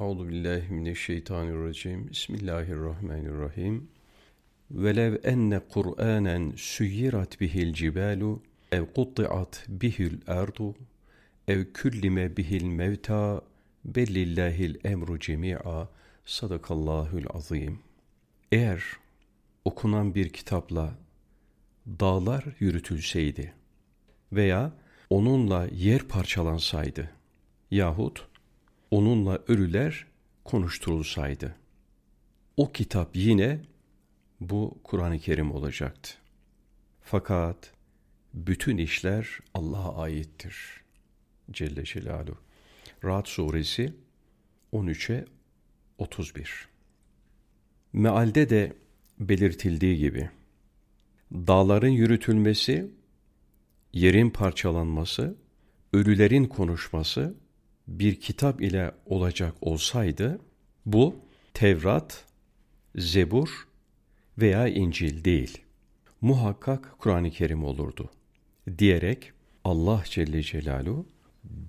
Euzu billahi mineşşeytanirracim. Bismillahirrahmanirrahim. Velev enne Kur'anen suyirat bihil cibalu ev kutti'at bihil ardu ev küllime bihil mevta bellillahil emru cemi'a sadakallahul azim. Eğer okunan bir kitapla dağlar yürütülseydi veya onunla yer parçalansaydı yahut onunla ölüler konuşturulsaydı. O kitap yine bu Kur'an-ı Kerim olacaktı. Fakat bütün işler Allah'a aittir. Celle Celaluhu. Rahat suresi 13'e 31. Mealde de belirtildiği gibi dağların yürütülmesi, yerin parçalanması, ölülerin konuşması bir kitap ile olacak olsaydı bu Tevrat, Zebur veya İncil değil. Muhakkak Kur'an-ı Kerim olurdu. Diyerek Allah Celle Celaluhu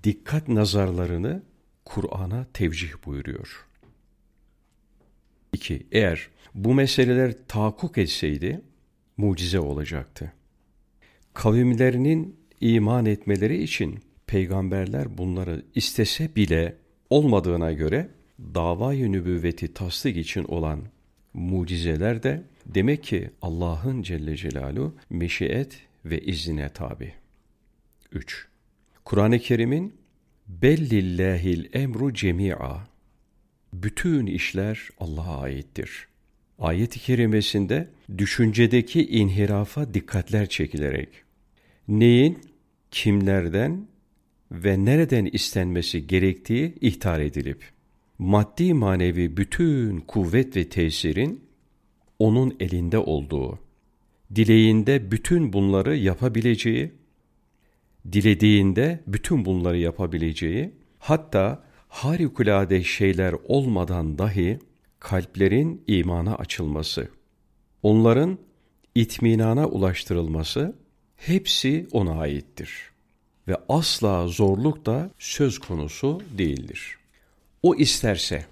dikkat nazarlarını Kur'an'a tevcih buyuruyor. 2. Eğer bu meseleler tahakkuk etseydi mucize olacaktı. Kavimlerinin iman etmeleri için peygamberler bunları istese bile olmadığına göre davayı nübüvveti tasdik için olan mucizeler de demek ki Allah'ın Celle Celalu meşiyet ve iznine tabi. 3. Kur'an-ı Kerim'in bellillahil emru cemi'a bütün işler Allah'a aittir. Ayet-i kerimesinde düşüncedeki inhirafa dikkatler çekilerek neyin, kimlerden ve nereden istenmesi gerektiği ihtar edilip, maddi manevi bütün kuvvet ve tesirin onun elinde olduğu, dileğinde bütün bunları yapabileceği, dilediğinde bütün bunları yapabileceği, hatta harikulade şeyler olmadan dahi kalplerin imana açılması, onların itminana ulaştırılması hepsi ona aittir ve asla zorluk da söz konusu değildir. O isterse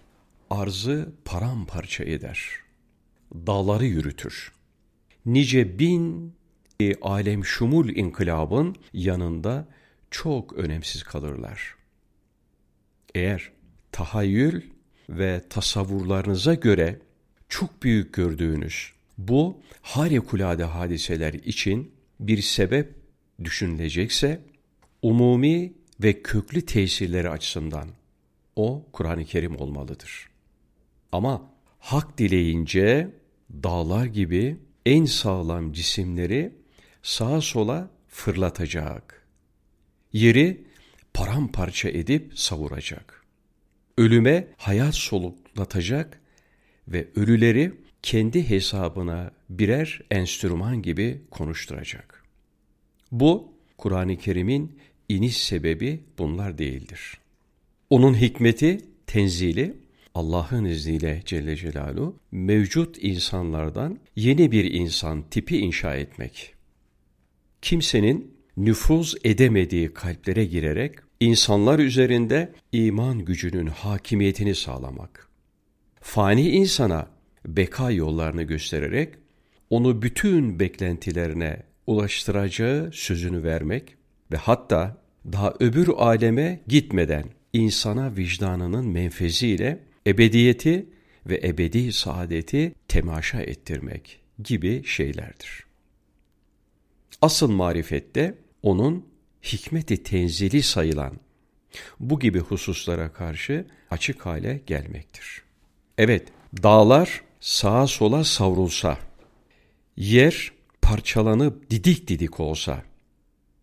arzı paramparça eder, dağları yürütür. Nice bin e, alem şumul inkılabın yanında çok önemsiz kalırlar. Eğer tahayyül ve tasavvurlarınıza göre çok büyük gördüğünüz bu harikulade hadiseler için bir sebep düşünülecekse umumi ve köklü tesirleri açısından o Kur'an-ı Kerim olmalıdır. Ama hak dileyince dağlar gibi en sağlam cisimleri sağa sola fırlatacak. Yeri paramparça edip savuracak. Ölüme hayat soluklatacak ve ölüleri kendi hesabına birer enstrüman gibi konuşturacak. Bu Kur'an-ı Kerim'in iniş sebebi bunlar değildir. Onun hikmeti, tenzili Allah'ın izniyle Celle Celaluhu mevcut insanlardan yeni bir insan tipi inşa etmek. Kimsenin nüfuz edemediği kalplere girerek insanlar üzerinde iman gücünün hakimiyetini sağlamak. Fani insana beka yollarını göstererek onu bütün beklentilerine ulaştıracağı sözünü vermek ve hatta daha öbür aleme gitmeden insana vicdanının menfeziyle ebediyeti ve ebedi saadeti temaşa ettirmek gibi şeylerdir. Asıl marifette onun hikmeti tenzili sayılan bu gibi hususlara karşı açık hale gelmektir. Evet, dağlar sağa sola savrulsa, yer parçalanıp didik didik olsa,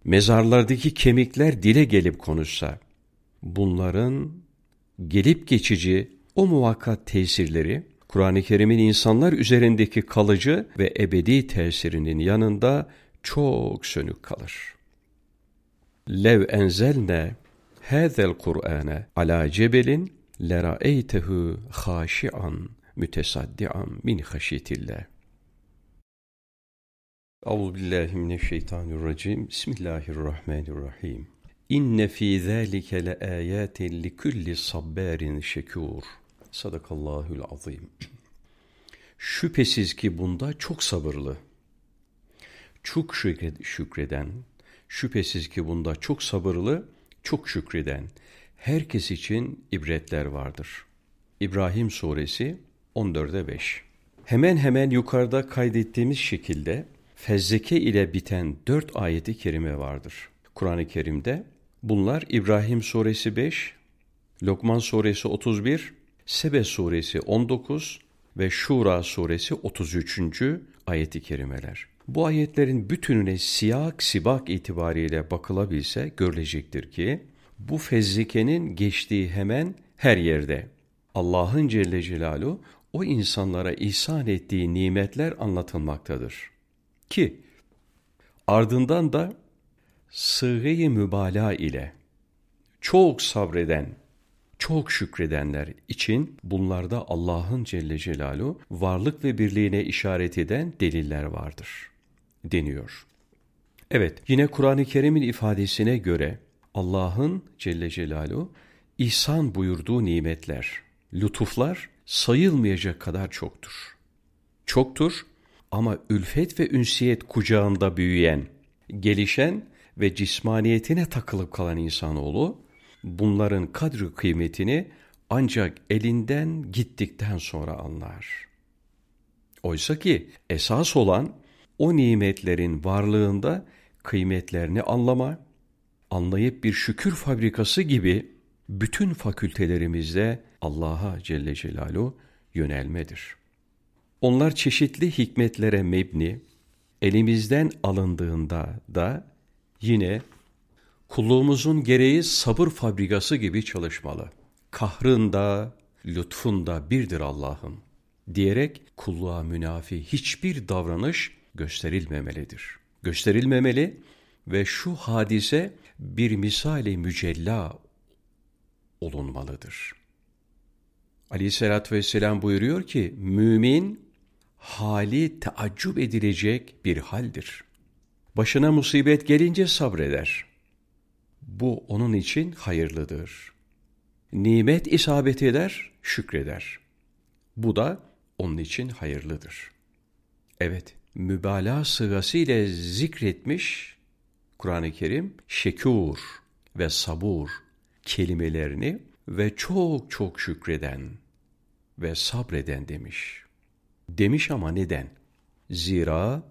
mezarlardaki kemikler dile gelip konuşsa, bunların gelip geçici o muvakkat tesirleri, Kur'an-ı Kerim'in insanlar üzerindeki kalıcı ve ebedi tesirinin yanında çok sönük kalır. Lev enzelne hâzel Kur'ane ala cebelin lera'eytehu haşi'an mütesaddian min haşyetillah. Euzubillahimineşşeytanirracim. Bismillahirrahmanirrahim. İnne fî zâlike le âyâtin li kulli sabbârin şekûr. Sadakallahul azim. Şüphesiz ki bunda çok sabırlı, çok şükreden, şüphesiz ki bunda çok sabırlı, çok şükreden, herkes için ibretler vardır. İbrahim Suresi 14'e 5 Hemen hemen yukarıda kaydettiğimiz şekilde fezleke ile biten dört ayeti kerime vardır. Kur'an-ı Kerim'de bunlar İbrahim Suresi 5, Lokman Suresi 31, Sebe Suresi 19 ve Şura Suresi 33. ayeti kerimeler. Bu ayetlerin bütününe siyak sibak itibariyle bakılabilse görülecektir ki bu fezlikenin geçtiği hemen her yerde Allah'ın Celle Celaluhu o insanlara ihsan ettiği nimetler anlatılmaktadır. Ki ardından da sığ-i mübalağa ile çok sabreden, çok şükredenler için bunlarda Allah'ın Celle Celaluhu varlık ve birliğine işaret eden deliller vardır deniyor. Evet, yine Kur'an-ı Kerim'in ifadesine göre Allah'ın Celle Celaluhu ihsan buyurduğu nimetler, lütuflar sayılmayacak kadar çoktur. Çoktur ama ülfet ve ünsiyet kucağında büyüyen, gelişen ve cismaniyetine takılıp kalan insanoğlu bunların kadri kıymetini ancak elinden gittikten sonra anlar. Oysa ki esas olan o nimetlerin varlığında kıymetlerini anlama, anlayıp bir şükür fabrikası gibi bütün fakültelerimizde Allah'a Celle Celaluhu yönelmedir. Onlar çeşitli hikmetlere mebni, elimizden alındığında da yine kulluğumuzun gereği sabır fabrikası gibi çalışmalı. Kahrında, lütfunda birdir Allah'ım diyerek kulluğa münafi hiçbir davranış gösterilmemelidir. Gösterilmemeli ve şu hadise bir misali mücella olunmalıdır. Aleyhissalatü vesselam buyuruyor ki, mümin hali teaccüp edilecek bir haldir. Başına musibet gelince sabreder. Bu onun için hayırlıdır. Nimet isabet eder, şükreder. Bu da onun için hayırlıdır. Evet, mübalağa sırası ile zikretmiş Kur'an-ı Kerim şekur ve sabur kelimelerini ve çok çok şükreden ve sabreden demiş. Demiş ama neden? Zira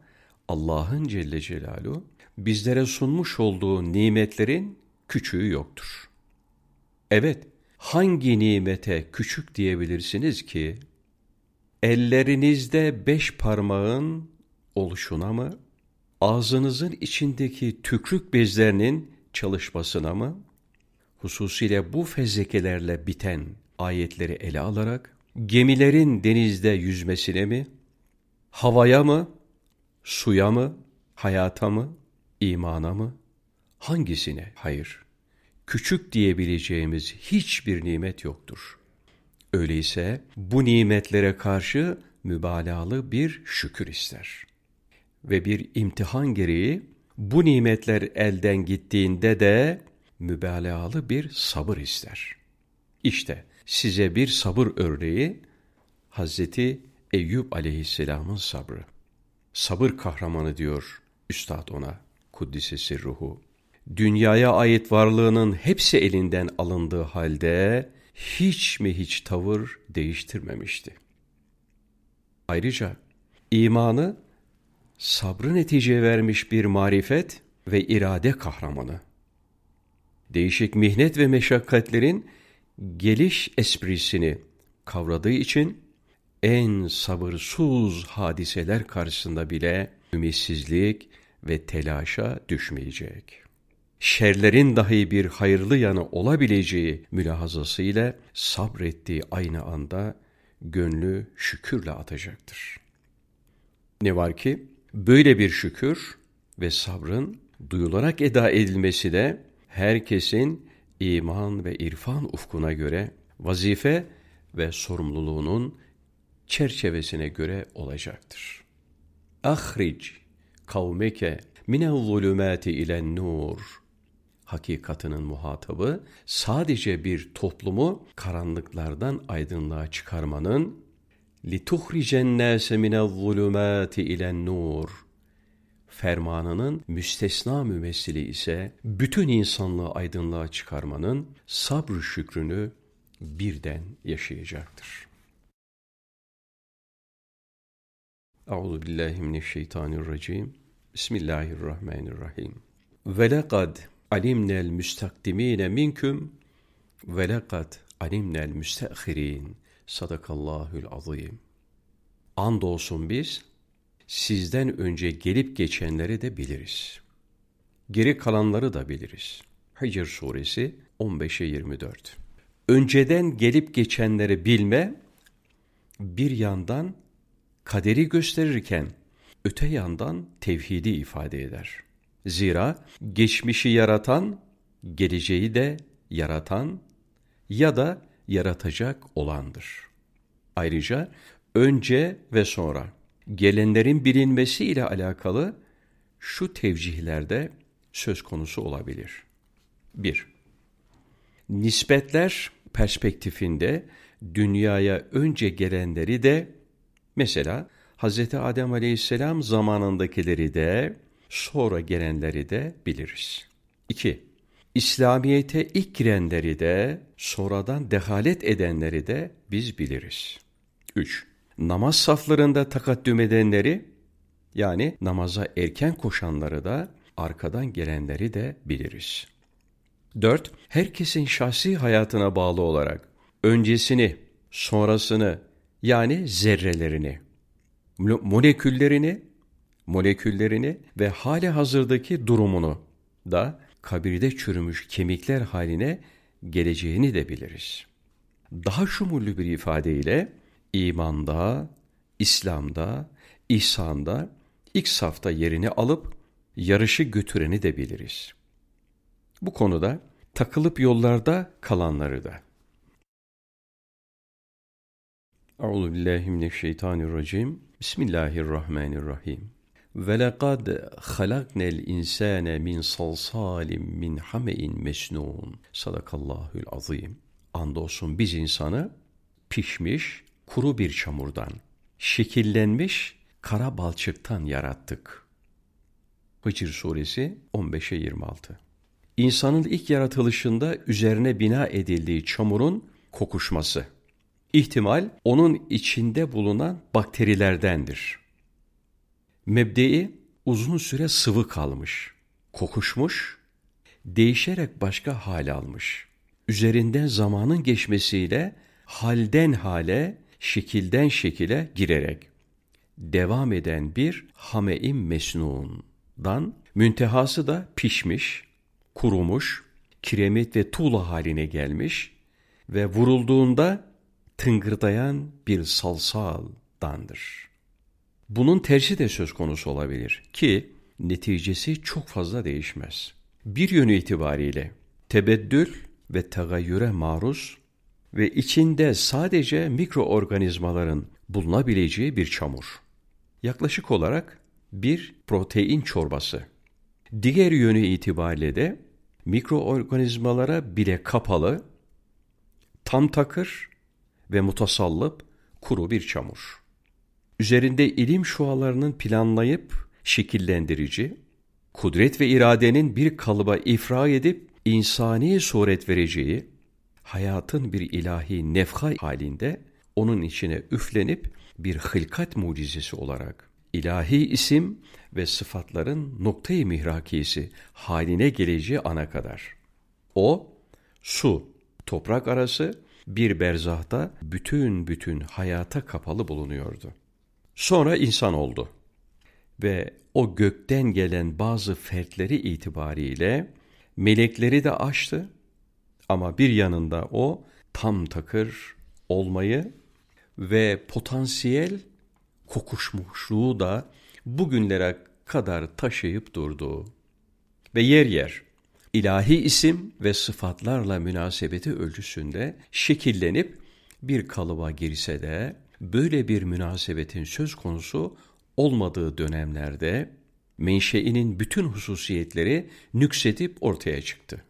Allah'ın Celle Celaluhu bizlere sunmuş olduğu nimetlerin küçüğü yoktur. Evet, hangi nimete küçük diyebilirsiniz ki? Ellerinizde beş parmağın oluşuna mı? Ağzınızın içindeki tükrük bezlerinin çalışmasına mı? Hususiyle bu fezlekelerle biten ayetleri ele alarak, gemilerin denizde yüzmesine mi? Havaya mı? Suya mı? Hayata mı? imana mı? Hangisine? Hayır. Küçük diyebileceğimiz hiçbir nimet yoktur. Öyleyse bu nimetlere karşı mübalağalı bir şükür ister. Ve bir imtihan gereği bu nimetler elden gittiğinde de mübalağalı bir sabır ister. İşte size bir sabır örneği Hazreti Eyüp aleyhisselamın sabrı. Sabır kahramanı diyor Üstad ona, Kuddisesi ruhu. Dünyaya ait varlığının hepsi elinden alındığı halde hiç mi hiç tavır değiştirmemişti. Ayrıca imanı sabrı netice vermiş bir marifet ve irade kahramanı. Değişik mihnet ve meşakkatlerin geliş esprisini kavradığı için en sabırsız hadiseler karşısında bile ümitsizlik ve telaşa düşmeyecek. Şerlerin dahi bir hayırlı yanı olabileceği mülahazasıyla sabrettiği aynı anda gönlü şükürle atacaktır. Ne var ki böyle bir şükür ve sabrın duyularak eda edilmesi de herkesin iman ve irfan ufkuna göre vazife ve sorumluluğunun çerçevesine göre olacaktır. Ahric kavmeke mine zulümati ile nur. Hakikatının muhatabı sadece bir toplumu karanlıklardan aydınlığa çıkarmanın lituhricen nase mine zulümati ile nur fermanının müstesna mümessili ise bütün insanlığı aydınlığa çıkarmanın sabrı şükrünü birden yaşayacaktır. Euzu billahi mineşşeytanirracim. Bismillahirrahmanirrahim. Ve lekad alimnel müstakdimine minküm ve lekad alimnel müsteahirin. Sadakallahül azim. Andolsun biz sizden önce gelip geçenleri de biliriz. Geri kalanları da biliriz. Hicr suresi 15'e 24. Önceden gelip geçenleri bilme bir yandan kaderi gösterirken öte yandan tevhidi ifade eder. Zira geçmişi yaratan, geleceği de yaratan ya da yaratacak olandır. Ayrıca önce ve sonra gelenlerin bilinmesi ile alakalı şu tevcihlerde söz konusu olabilir. 1. Nispetler perspektifinde dünyaya önce gelenleri de mesela Hz. Adem Aleyhisselam zamanındakileri de sonra gelenleri de biliriz. 2. İslamiyete ilk girenleri de sonradan dehalet edenleri de biz biliriz. 3 namaz saflarında takaddüm edenleri yani namaza erken koşanları da arkadan gelenleri de biliriz. 4. Herkesin şahsi hayatına bağlı olarak öncesini, sonrasını yani zerrelerini, moleküllerini, moleküllerini ve hali hazırdaki durumunu da kabirde çürümüş kemikler haline geleceğini de biliriz. Daha şumullü bir ifadeyle imanda, İslam'da, ihsanda ilk safta yerini alıp yarışı götüreni de biliriz. Bu konuda takılıp yollarda kalanları da. Euzu billahi mineşşeytanirracim. Bismillahirrahmanirrahim. Ve lekad halaknel insane min salsalim min hamein mesnun. Sadakallahül azim. Andolsun biz insanı pişmiş, kuru bir çamurdan, şekillenmiş kara balçıktan yarattık. Hicr suresi 15'e 26 İnsanın ilk yaratılışında üzerine bina edildiği çamurun kokuşması. İhtimal onun içinde bulunan bakterilerdendir. Mebdei uzun süre sıvı kalmış, kokuşmuş, değişerek başka hal almış. Üzerinden zamanın geçmesiyle halden hale şekilden şekile girerek devam eden bir hameim mesnundan müntehası da pişmiş, kurumuş, kiremit ve tuğla haline gelmiş ve vurulduğunda tıngırdayan bir salsaldandır. Bunun tersi de söz konusu olabilir ki neticesi çok fazla değişmez. Bir yönü itibariyle tebeddül ve tagayyüre maruz ve içinde sadece mikroorganizmaların bulunabileceği bir çamur. Yaklaşık olarak bir protein çorbası. Diğer yönü itibariyle de mikroorganizmalara bile kapalı, tam takır ve mutasallıp kuru bir çamur. Üzerinde ilim şualarının planlayıp şekillendirici, kudret ve iradenin bir kalıba ifra edip insani suret vereceği, hayatın bir ilahi nefha halinde onun içine üflenip bir hılkat mucizesi olarak ilahi isim ve sıfatların noktayı mihrakisi haline geleceği ana kadar. O, su, toprak arası bir berzahta bütün bütün hayata kapalı bulunuyordu. Sonra insan oldu ve o gökten gelen bazı fertleri itibariyle melekleri de aştı ama bir yanında o tam takır olmayı ve potansiyel kokuşmuşluğu da bugünlere kadar taşıyıp durdu. Ve yer yer ilahi isim ve sıfatlarla münasebeti ölçüsünde şekillenip bir kalıba girse de böyle bir münasebetin söz konusu olmadığı dönemlerde menşeinin bütün hususiyetleri nüksedip ortaya çıktı.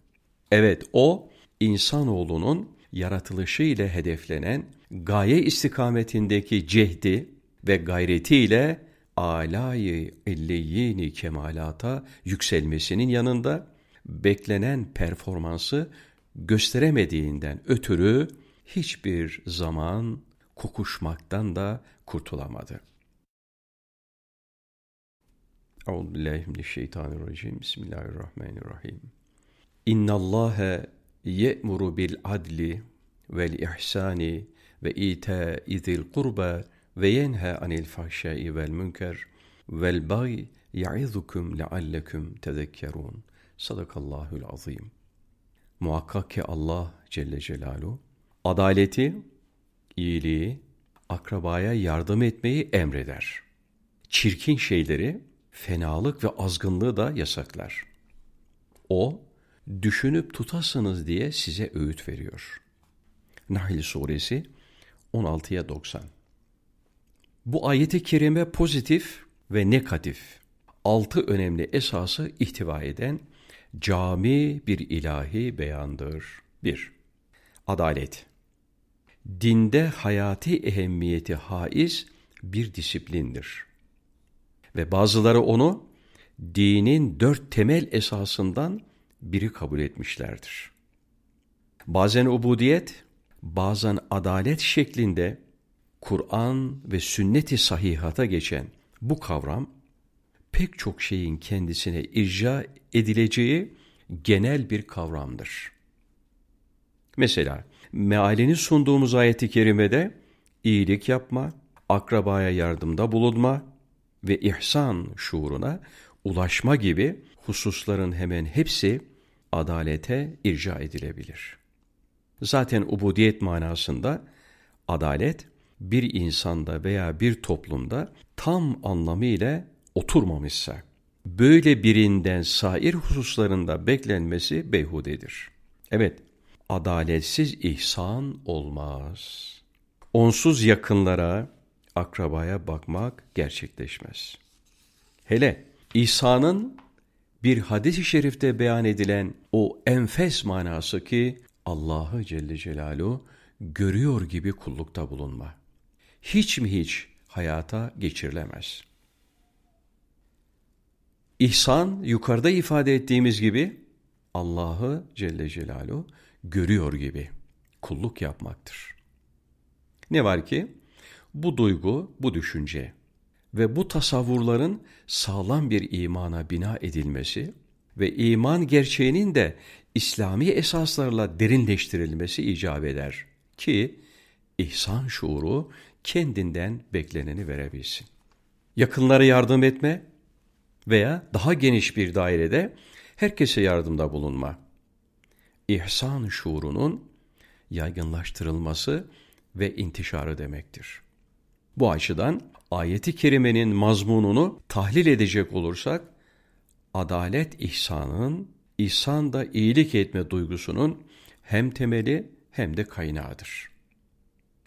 Evet o insanoğlunun yaratılışı ile hedeflenen gaye istikametindeki cehdi ve gayretiyle alayı illiyini kemalata yükselmesinin yanında beklenen performansı gösteremediğinden ötürü hiçbir zaman kokuşmaktan da kurtulamadı. Euzubillahimineşşeytanirracim. Bismillahirrahmanirrahim. İnna Allahe ye'muru bil adli vel ihsani ve ita'i zil kurba ve yenha anil fahşai vel münker vel bagi ya'izukum leallekum tezekkerun. Sadakallahul azim. Muhakkak ki Allah Celle Celaluhu adaleti, iyiliği, akrabaya yardım etmeyi emreder. Çirkin şeyleri, fenalık ve azgınlığı da yasaklar. O, düşünüp tutasınız diye size öğüt veriyor. Nahl Suresi 16'ya 90 Bu ayeti kerime pozitif ve negatif altı önemli esası ihtiva eden cami bir ilahi beyandır. 1. Adalet Dinde hayati ehemmiyeti haiz bir disiplindir. Ve bazıları onu dinin dört temel esasından biri kabul etmişlerdir. Bazen ubudiyet, bazen adalet şeklinde Kur'an ve sünnet-i sahihata geçen bu kavram pek çok şeyin kendisine icra edileceği genel bir kavramdır. Mesela mealini sunduğumuz ayeti kerimede iyilik yapma, akrabaya yardımda bulunma ve ihsan şuuruna ulaşma gibi hususların hemen hepsi adalete irca edilebilir. Zaten ubudiyet manasında adalet bir insanda veya bir toplumda tam anlamıyla oturmamışsa, böyle birinden sair hususlarında beklenmesi beyhudedir. Evet, adaletsiz ihsan olmaz. Onsuz yakınlara, akrabaya bakmak gerçekleşmez. Hele ihsanın bir hadis-i şerifte beyan edilen o enfes manası ki Allah'ı Celle Celaluhu görüyor gibi kullukta bulunma. Hiç mi hiç hayata geçirilemez. İhsan yukarıda ifade ettiğimiz gibi Allah'ı Celle Celaluhu görüyor gibi kulluk yapmaktır. Ne var ki bu duygu, bu düşünce ve bu tasavvurların sağlam bir imana bina edilmesi ve iman gerçeğinin de İslami esaslarla derinleştirilmesi icap eder ki ihsan şuuru kendinden bekleneni verebilsin. Yakınlara yardım etme veya daha geniş bir dairede herkese yardımda bulunma. İhsan şuurunun yaygınlaştırılması ve intişarı demektir. Bu açıdan ayeti kerimenin mazmununu tahlil edecek olursak, adalet ihsanın, ihsan da iyilik etme duygusunun hem temeli hem de kaynağıdır.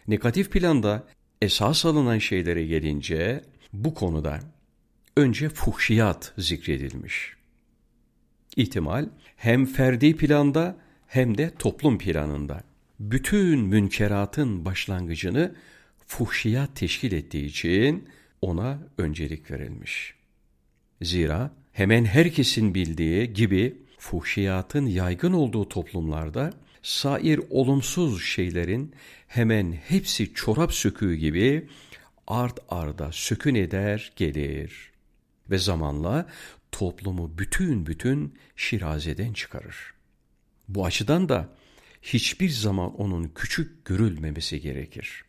Negatif planda esas alınan şeylere gelince bu konuda önce fuhşiyat zikredilmiş. İhtimal hem ferdi planda hem de toplum planında bütün münkeratın başlangıcını fuhşiyat teşkil ettiği için ona öncelik verilmiş. Zira hemen herkesin bildiği gibi fuhşiyatın yaygın olduğu toplumlarda sair olumsuz şeylerin hemen hepsi çorap söküğü gibi art arda sökün eder gelir ve zamanla toplumu bütün bütün şirazeden çıkarır. Bu açıdan da hiçbir zaman onun küçük görülmemesi gerekir.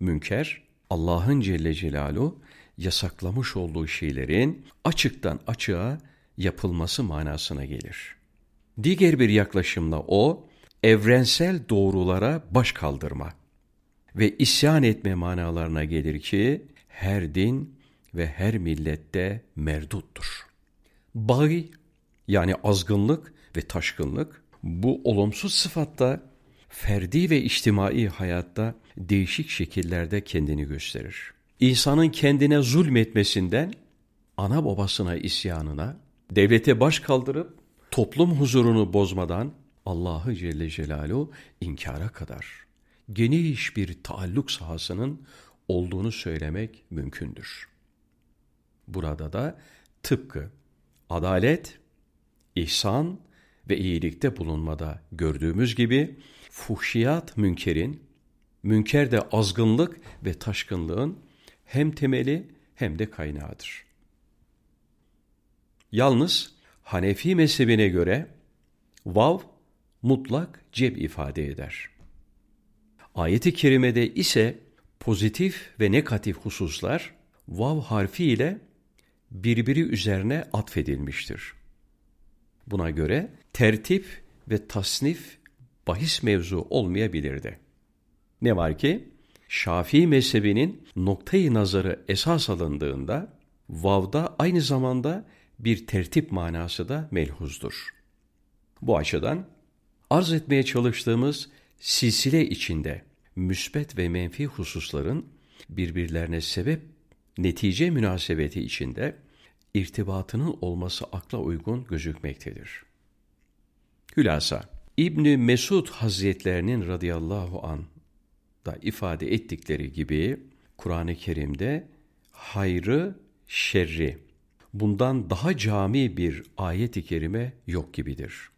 Münker, Allah'ın Celle Celaluhu yasaklamış olduğu şeylerin açıktan açığa yapılması manasına gelir. Diğer bir yaklaşımla o, evrensel doğrulara baş kaldırma ve isyan etme manalarına gelir ki, her din ve her millette merduttur. Bagi yani azgınlık ve taşkınlık bu olumsuz sıfatta ferdi ve içtimai hayatta değişik şekillerde kendini gösterir. İnsanın kendine zulmetmesinden ana babasına isyanına, devlete baş kaldırıp toplum huzurunu bozmadan Allah'ı Celle Celaluhu inkara kadar geniş bir taalluk sahasının olduğunu söylemek mümkündür. Burada da tıpkı adalet, ihsan ve iyilikte bulunmada gördüğümüz gibi fuhşiyat münkerin, münker de azgınlık ve taşkınlığın hem temeli hem de kaynağıdır. Yalnız Hanefi mezhebine göre vav mutlak ceb ifade eder. Ayet-i kerimede ise pozitif ve negatif hususlar vav harfi ile birbiri üzerine atfedilmiştir. Buna göre tertip ve tasnif bahis mevzu olmayabilirdi. Ne var ki Şafii mezhebinin noktayı nazarı esas alındığında vavda aynı zamanda bir tertip manası da melhuzdur. Bu açıdan arz etmeye çalıştığımız silsile içinde müsbet ve menfi hususların birbirlerine sebep netice münasebeti içinde irtibatının olması akla uygun gözükmektedir. Hülasa İbni Mesud Hazretlerinin radıyallahu an da ifade ettikleri gibi Kur'an-ı Kerim'de hayrı, şerri bundan daha cami bir ayet-i kerime yok gibidir.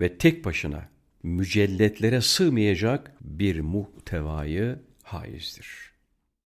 Ve tek başına mücelletlere sığmayacak bir muhtevayı haizdir.